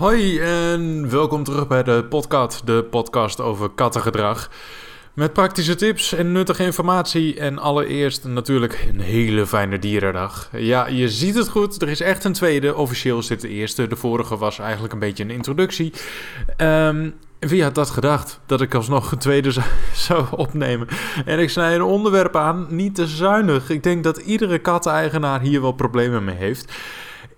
Hoi en welkom terug bij de podcast, de podcast over kattengedrag. Met praktische tips en nuttige informatie en allereerst natuurlijk een hele fijne dierendag. Ja, je ziet het goed, er is echt een tweede, officieel is dit de eerste. De vorige was eigenlijk een beetje een introductie. Um, wie had dat gedacht? Dat ik alsnog een tweede zou opnemen. En ik snij een onderwerp aan, niet te zuinig. Ik denk dat iedere kat-eigenaar hier wel problemen mee heeft.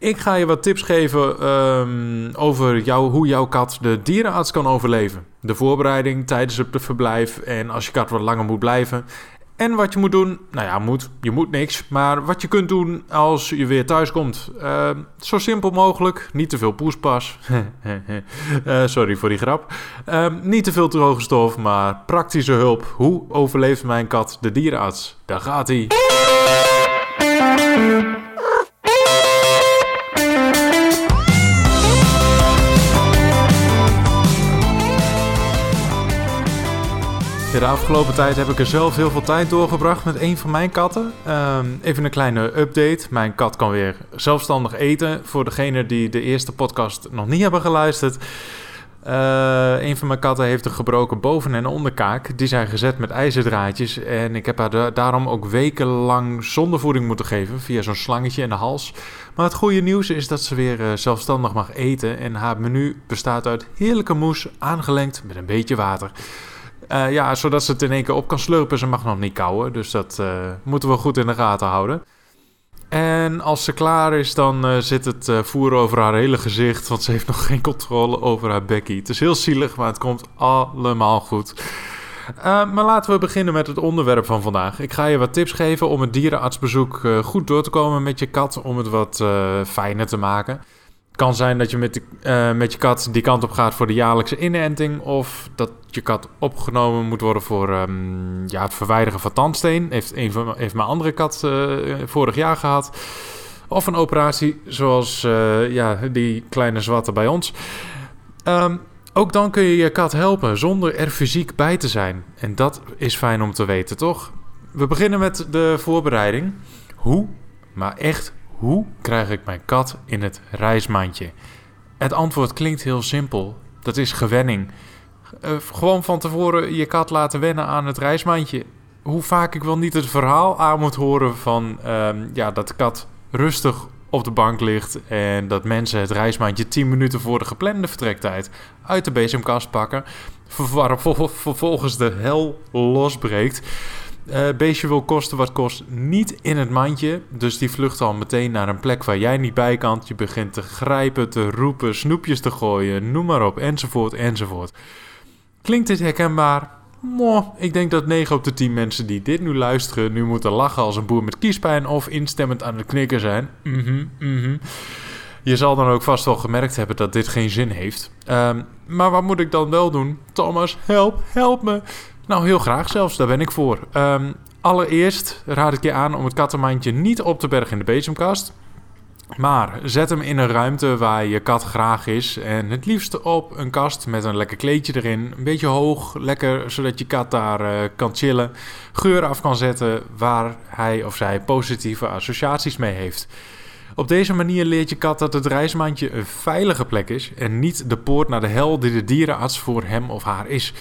Ik ga je wat tips geven um, over hoe jouw kat de dierenarts kan overleven. De voorbereiding tijdens het verblijf en als je kat wat langer moet blijven. En wat je moet doen, nou ja, moet, je moet niks. Maar wat je kunt doen als je weer thuis komt. Uh, zo simpel mogelijk, niet te veel poespas. uh, sorry voor die grap. Uh, niet te veel droge stof, maar praktische hulp. Hoe overleeft mijn kat de dierenarts? Daar gaat hij. De afgelopen tijd heb ik er zelf heel veel tijd doorgebracht met een van mijn katten. Ehm, even een kleine update. Mijn kat kan weer zelfstandig eten. Voor degenen die de eerste podcast nog niet hebben geluisterd. Uh, een van mijn katten heeft een gebroken boven- en onderkaak. Die zijn gezet met ijzerdraadjes. En ik heb haar daarom ook wekenlang zonder voeding moeten geven. Via zo'n slangetje in de hals. Maar het goede nieuws is dat ze weer uh, zelfstandig mag eten. En haar menu bestaat uit heerlijke moes, aangelengd met een beetje water. Uh, ja, zodat ze het in één keer op kan slurpen. Ze mag nog niet kauwen, dus dat uh, moeten we goed in de gaten houden. En als ze klaar is, dan uh, zit het voer over haar hele gezicht. Want ze heeft nog geen controle over haar bekkie. Het is heel zielig, maar het komt allemaal goed. maar laten we beginnen met het onderwerp van vandaag. Ik ga je wat tips geven om het dierenartsbezoek goed door te komen met je kat. Om het wat fijner te maken kan zijn dat je met, de, uh, met je kat die kant op gaat voor de jaarlijkse inenting. Of dat je kat opgenomen moet worden voor um, ja, het verwijderen van tandsteen. Heeft, een van, heeft mijn andere kat uh, vorig jaar gehad. Of een operatie zoals uh, ja, die kleine zwarte bij ons. Um, ook dan kun je je kat helpen zonder er fysiek bij te zijn. En dat is fijn om te weten, toch? We beginnen met de voorbereiding. Hoe, maar echt hoe krijg ik mijn kat in het reismandje? Het antwoord klinkt heel simpel. Dat is gewenning. Uh, gewoon van tevoren je kat laten wennen aan het reismandje. Hoe vaak ik wel niet het verhaal aan moet horen van uh, ja, dat de kat rustig op de bank ligt en dat mensen het reismandje 10 minuten voor de geplande vertrektijd uit de bezemkast pakken, vervolgens de hel losbreekt. Uh, beestje wil kosten wat kost niet in het mandje. Dus die vlucht al meteen naar een plek waar jij niet bij kan. Je begint te grijpen, te roepen, snoepjes te gooien, noem maar op, enzovoort, enzovoort. Klinkt dit herkenbaar? Mo, ik denk dat 9 op de 10 mensen die dit nu luisteren... nu moeten lachen als een boer met kiespijn of instemmend aan het knikken zijn. Mhm, mhm. Je zal dan ook vast wel gemerkt hebben dat dit geen zin heeft. Um, maar wat moet ik dan wel doen? Thomas, help, help me. Nou, heel graag zelfs, daar ben ik voor. Um, allereerst raad ik je aan om het kattenmandje niet op te bergen in de bezemkast. Maar zet hem in een ruimte waar je kat graag is. En het liefst op een kast met een lekker kleedje erin. Een beetje hoog, lekker, zodat je kat daar uh, kan chillen. Geur af kan zetten waar hij of zij positieve associaties mee heeft. Op deze manier leert je kat dat het reismandje een veilige plek is. En niet de poort naar de hel die de dierenarts voor hem of haar is.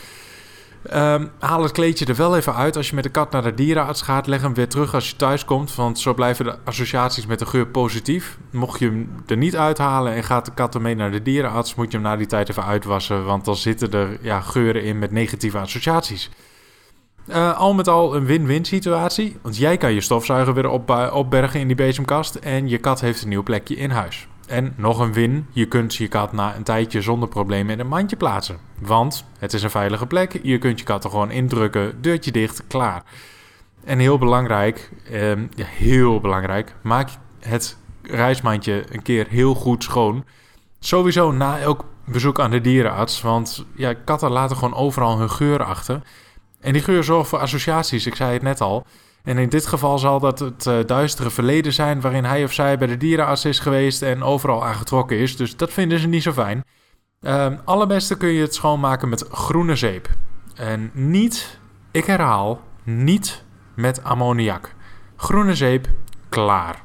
Um, haal het kleedje er wel even uit als je met de kat naar de dierenarts gaat. Leg hem weer terug als je thuis komt, want zo blijven de associaties met de geur positief. Mocht je hem er niet uithalen en gaat de kat ermee naar de dierenarts, moet je hem na die tijd even uitwassen, want dan zitten er ja, geuren in met negatieve associaties. Uh, al met al een win-win situatie, want jij kan je stofzuiger weer op, opbergen in die bezemkast en je kat heeft een nieuw plekje in huis. En nog een win, je kunt je kat na een tijdje zonder problemen in een mandje plaatsen. Want het is een veilige plek, je kunt je kat er gewoon indrukken, deurtje dicht, klaar. En heel belangrijk, eh, ja, heel belangrijk, maak het reismandje een keer heel goed schoon. Sowieso na elk bezoek aan de dierenarts, want ja, katten laten gewoon overal hun geur achter. En die geur zorgt voor associaties, ik zei het net al. En in dit geval zal dat het uh, duistere verleden zijn waarin hij of zij bij de dierenarts is geweest en overal aangetrokken is. Dus dat vinden ze niet zo fijn. Uh, allerbeste kun je het schoonmaken met groene zeep. En niet, ik herhaal, niet met ammoniak. Groene zeep, klaar.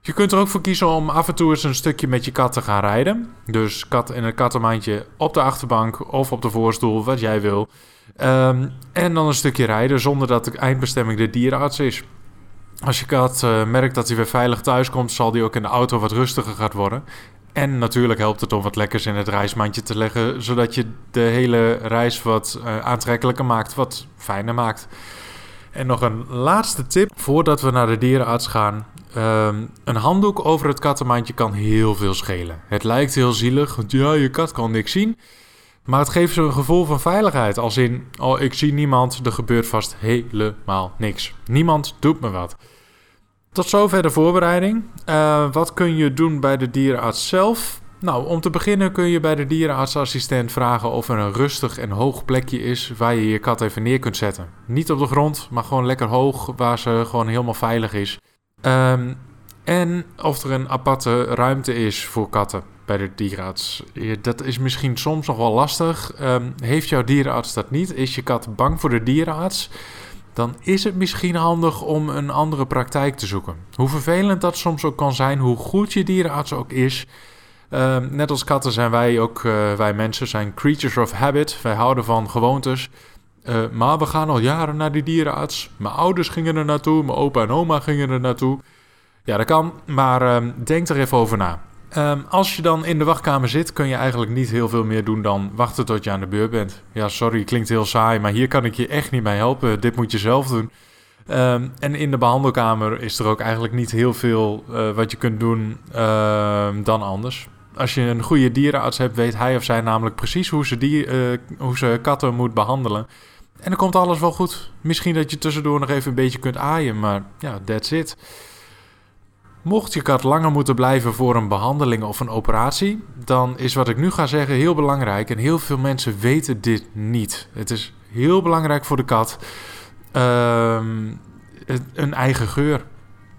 Je kunt er ook voor kiezen om af en toe eens een stukje met je kat te gaan rijden. Dus kat in een kattenmandje op de achterbank of op de voorstoel, wat jij wil. Ehm, en dan een stukje rijden zonder dat de eindbestemming de dierenarts is. Als je kat uh, merkt dat hij weer veilig thuis komt, zal die ook in de auto wat rustiger gaan worden. En natuurlijk helpt het om wat lekkers in het reismandje te leggen, zodat je de hele reis wat uh, aantrekkelijker maakt, wat fijner maakt. En nog een laatste tip voordat we naar de dierenarts gaan. Um, een handdoek over het kattenmandje kan heel veel schelen. Het lijkt heel zielig, want ja, je kat kan niks zien. Maar het geeft ze een gevoel van veiligheid. Als in, oh, ik zie niemand, er gebeurt vast helemaal niks. Niemand doet me wat. Tot zover de voorbereiding. Uh, wat kun je doen bij de dierenarts zelf? Nou, om te beginnen kun je bij de dierenartsassistent vragen of er een rustig en hoog plekje is waar je je kat even neer kunt zetten. Niet op de grond, maar gewoon lekker hoog, waar ze gewoon helemaal veilig is. Um, en of er een aparte ruimte is voor katten bij de dierenarts. Dat is misschien soms nog wel lastig. Um, heeft jouw dierenarts dat niet? Is je kat bang voor de dierenarts? Dan is het misschien handig om een andere praktijk te zoeken. Hoe vervelend dat soms ook kan zijn, hoe goed je dierenarts ook is. Uh, net als katten zijn wij ook, uh, wij mensen zijn creatures of habit. Wij houden van gewoontes. Uh, maar we gaan al jaren naar die dierenarts. Mijn ouders gingen er naartoe, mijn opa en oma gingen er naartoe. Ja, dat kan, maar uh, denk er even over na. Um, als je dan in de wachtkamer zit, kun je eigenlijk niet heel veel meer doen dan wachten tot je aan de beurt bent. Ja, sorry, klinkt heel saai, maar hier kan ik je echt niet bij helpen. Dit moet je zelf doen. Um, en in de behandelkamer is er ook eigenlijk niet heel veel uh, wat je kunt doen uh, dan anders. Als je een goede dierenarts hebt, weet hij of zij namelijk precies hoe ze, die, uh, hoe ze katten moet behandelen. En dan komt alles wel goed. Misschien dat je tussendoor nog even een beetje kunt aaien, maar ja, that's it. Mocht je kat langer moeten blijven voor een behandeling of een operatie, dan is wat ik nu ga zeggen heel belangrijk. En heel veel mensen weten dit niet. Het is heel belangrijk voor de kat. Um, een eigen geur.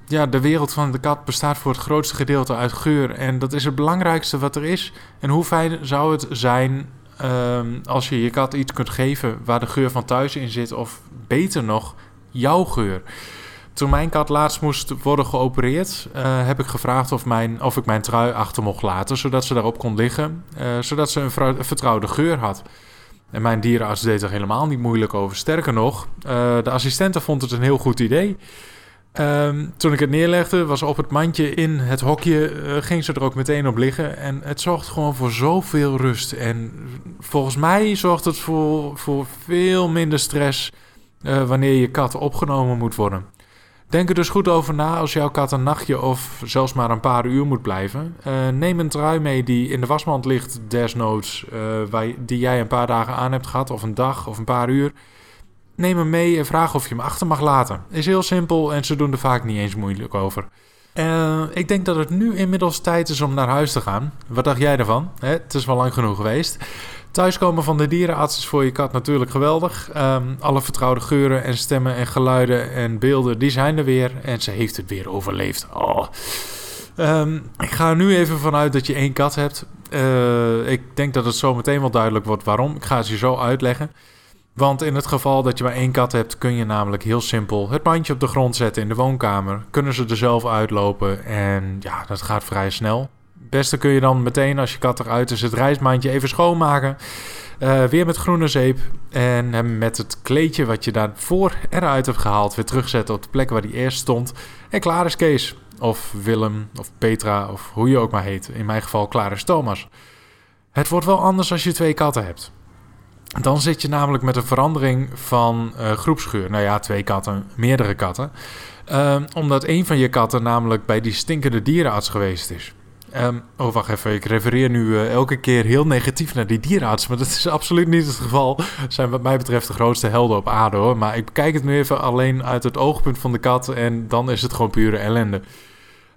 Ja, de wereld van de kat bestaat voor het grootste gedeelte uit geur. En dat is het belangrijkste wat er is. En hoe fijn zou het zijn um, als je je kat iets kunt geven waar de geur van thuis in zit, of beter nog, jouw geur. Toen mijn kat laatst moest worden geopereerd, uh, heb ik gevraagd of, mijn, of ik mijn trui achter mocht laten, zodat ze daarop kon liggen, uh, zodat ze een, vertrouwde geur had. En mijn dierenarts deed er helemaal niet moeilijk over. Sterker nog, uh, de assistente vond het een heel goed idee. Um, toen ik het neerlegde, was op het mandje in het hokje, uh, ging ze er ook meteen op liggen. En het zorgt gewoon voor zoveel rust. En volgens mij zorgt het voor, voor veel minder stress wanneer je kat opgenomen moet worden. Denk er dus goed over na als jouw kat een nachtje of zelfs maar een paar uur moet blijven. Uh, neem een trui mee die in de wasmand ligt, desnoods, waar, die jij een paar dagen aan hebt gehad, of een dag of een paar uur. Neem hem mee en vraag of je hem achter mag laten. Is heel simpel en ze doen er vaak niet eens moeilijk over. Uh, ik denk dat het nu inmiddels tijd is om naar huis te gaan. Wat dacht jij ervan? Het is wel lang genoeg geweest. Thuiskomen van de dierenarts is voor je kat natuurlijk geweldig. Um, alle vertrouwde geuren en stemmen en geluiden en beelden, die zijn er weer. En ze heeft het weer overleefd. Oh. Um, ik ga nu even vanuit dat je één kat hebt. Uh, ik denk dat het zo meteen wel duidelijk wordt waarom. Ik ga het je zo uitleggen. Want in het geval dat je maar één kat hebt, kun je namelijk heel simpel het mandje op de grond zetten in de woonkamer. Kunnen ze er zelf uitlopen en ja, dat gaat vrij snel. Beste kun je dan meteen als je kat eruit is het reismandje even schoonmaken. Uh, weer met groene zeep en hem met het kleedje wat je daarvoor eruit hebt gehaald weer terugzetten op de plek waar hij eerst stond. En klaar is Kees. Of Willem of Petra of hoe je ook maar heet. In mijn geval klaar is Thomas. Het wordt wel anders als je twee katten hebt. Dan zit je namelijk met een verandering van uh, groepsgeur. Nou ja, twee katten, meerdere katten. Uh, omdat een van je katten namelijk bij die stinkende dierenarts geweest is. Um, oh, wacht even. Ik refereer nu uh, elke keer heel negatief naar die dierenarts. Maar dat is absoluut niet het geval. Zijn wat mij betreft de grootste helden op aarde hoor. Maar ik bekijk het nu even alleen uit het oogpunt van de kat. En dan is het gewoon pure ellende.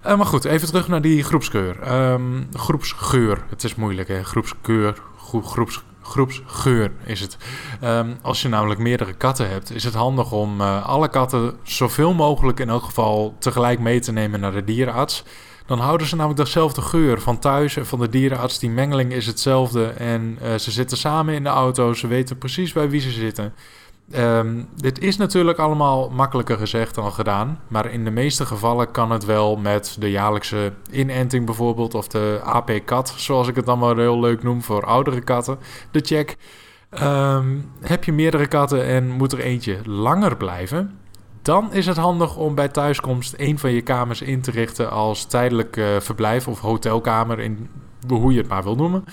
Uh, maar goed, even terug naar die groepsgeur. Um, groepsgeur. Het is moeilijk hè. Groepskeur. Groeps, groepsgeur is het. Um, als je namelijk meerdere katten hebt, is het handig om uh, alle katten zoveel mogelijk in elk geval tegelijk mee te nemen naar de dierenarts. Dan houden ze namelijk dezelfde geur van thuis en van de dierenarts. Die mengeling is hetzelfde en uh, ze zitten samen in de auto. Ze weten precies bij wie ze zitten. Ehm, dit is natuurlijk allemaal makkelijker gezegd dan gedaan, maar in de meeste gevallen kan het wel met de jaarlijkse inenting bijvoorbeeld, of de AP-kat, zoals ik het dan maar heel leuk noem voor oudere katten, de check. Ehm, heb je meerdere katten en moet er eentje langer blijven, dan is het handig om bij thuiskomst een van je kamers in te richten als tijdelijk uh, verblijf of hotelkamer, in, hoe je het maar wil noemen,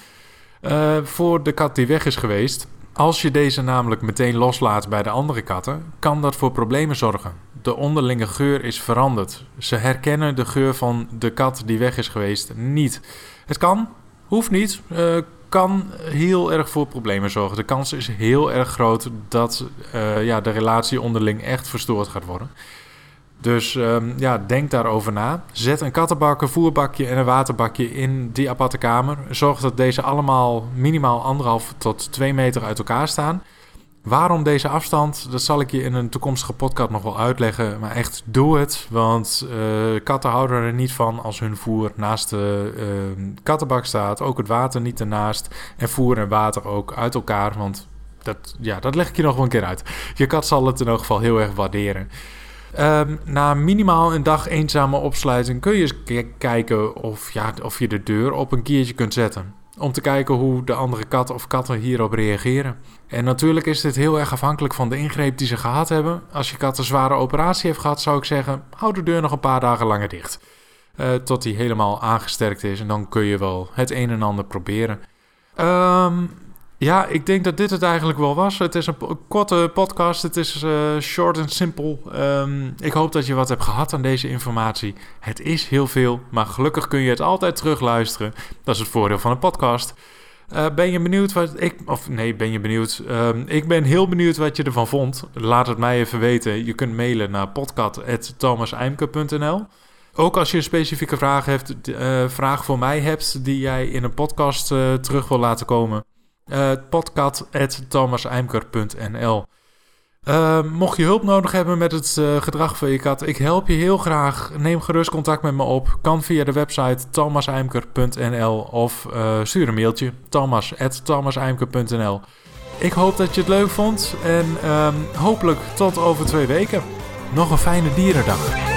uh, voor de kat die weg is geweest. Als je deze namelijk meteen loslaat bij de andere katten, kan dat voor problemen zorgen. De onderlinge geur is veranderd. Ze herkennen de geur van de kat die weg is geweest niet. Het kan, hoeft niet, uh, kan heel erg voor problemen zorgen. De kans is heel erg groot dat uh, ja, de relatie onderling echt verstoord gaat worden. Dus um, ja, denk daarover na. Zet een kattenbak, een voerbakje en een waterbakje in die aparte kamer. Zorg dat deze allemaal minimaal anderhalf tot twee meter uit elkaar staan. Waarom deze afstand? Dat zal ik je in een toekomstige podcast nog wel uitleggen. Maar echt, doe het. Want uh, katten houden er niet van als hun voer naast de uh, kattenbak staat. Ook het water niet ernaast. En voer en water ook uit elkaar. Want dat, ja, dat leg ik je nog wel een keer uit. Je kat zal het in elk geval heel erg waarderen. Um, na minimaal een dag eenzame opsluiting kun je eens kijken of, ja, of je de deur op een keertje kunt zetten. Om te kijken hoe de andere kat of katten hierop reageren. En natuurlijk is dit heel erg afhankelijk van de ingreep die ze gehad hebben. Als je kat een zware operatie heeft gehad, zou ik zeggen: hou de deur nog een paar dagen langer dicht. Uh, tot die helemaal aangesterkt is. En dan kun je wel het een en ander proberen. Um, ja, ik denk dat dit het eigenlijk wel was. Het is een korte podcast. Het is uh, short en simpel. Um, ik hoop dat je wat hebt gehad aan deze informatie. Het is heel veel, maar gelukkig kun je het altijd terugluisteren. Dat is het voordeel van een podcast. Uh, ben je benieuwd wat ik. Of nee, ben je benieuwd? Um, ik ben heel benieuwd wat je ervan vond. Laat het mij even weten. Je kunt mailen naar podcast.thomaseimke.nl. Ook als je een specifieke vraag, hebt, uh, vraag voor mij hebt die jij in een podcast terug wil laten komen. Uh, Mocht je hulp nodig hebben met het uh, gedrag van je kat, ik help je heel graag. Neem gerust contact met me op. Kan via de website thomaseimker.nl of uh, stuur een mailtje thomas.thomaseimker.nl Ik hoop dat je het leuk vond en um, hopelijk tot over twee weken. Nog een fijne dierendag.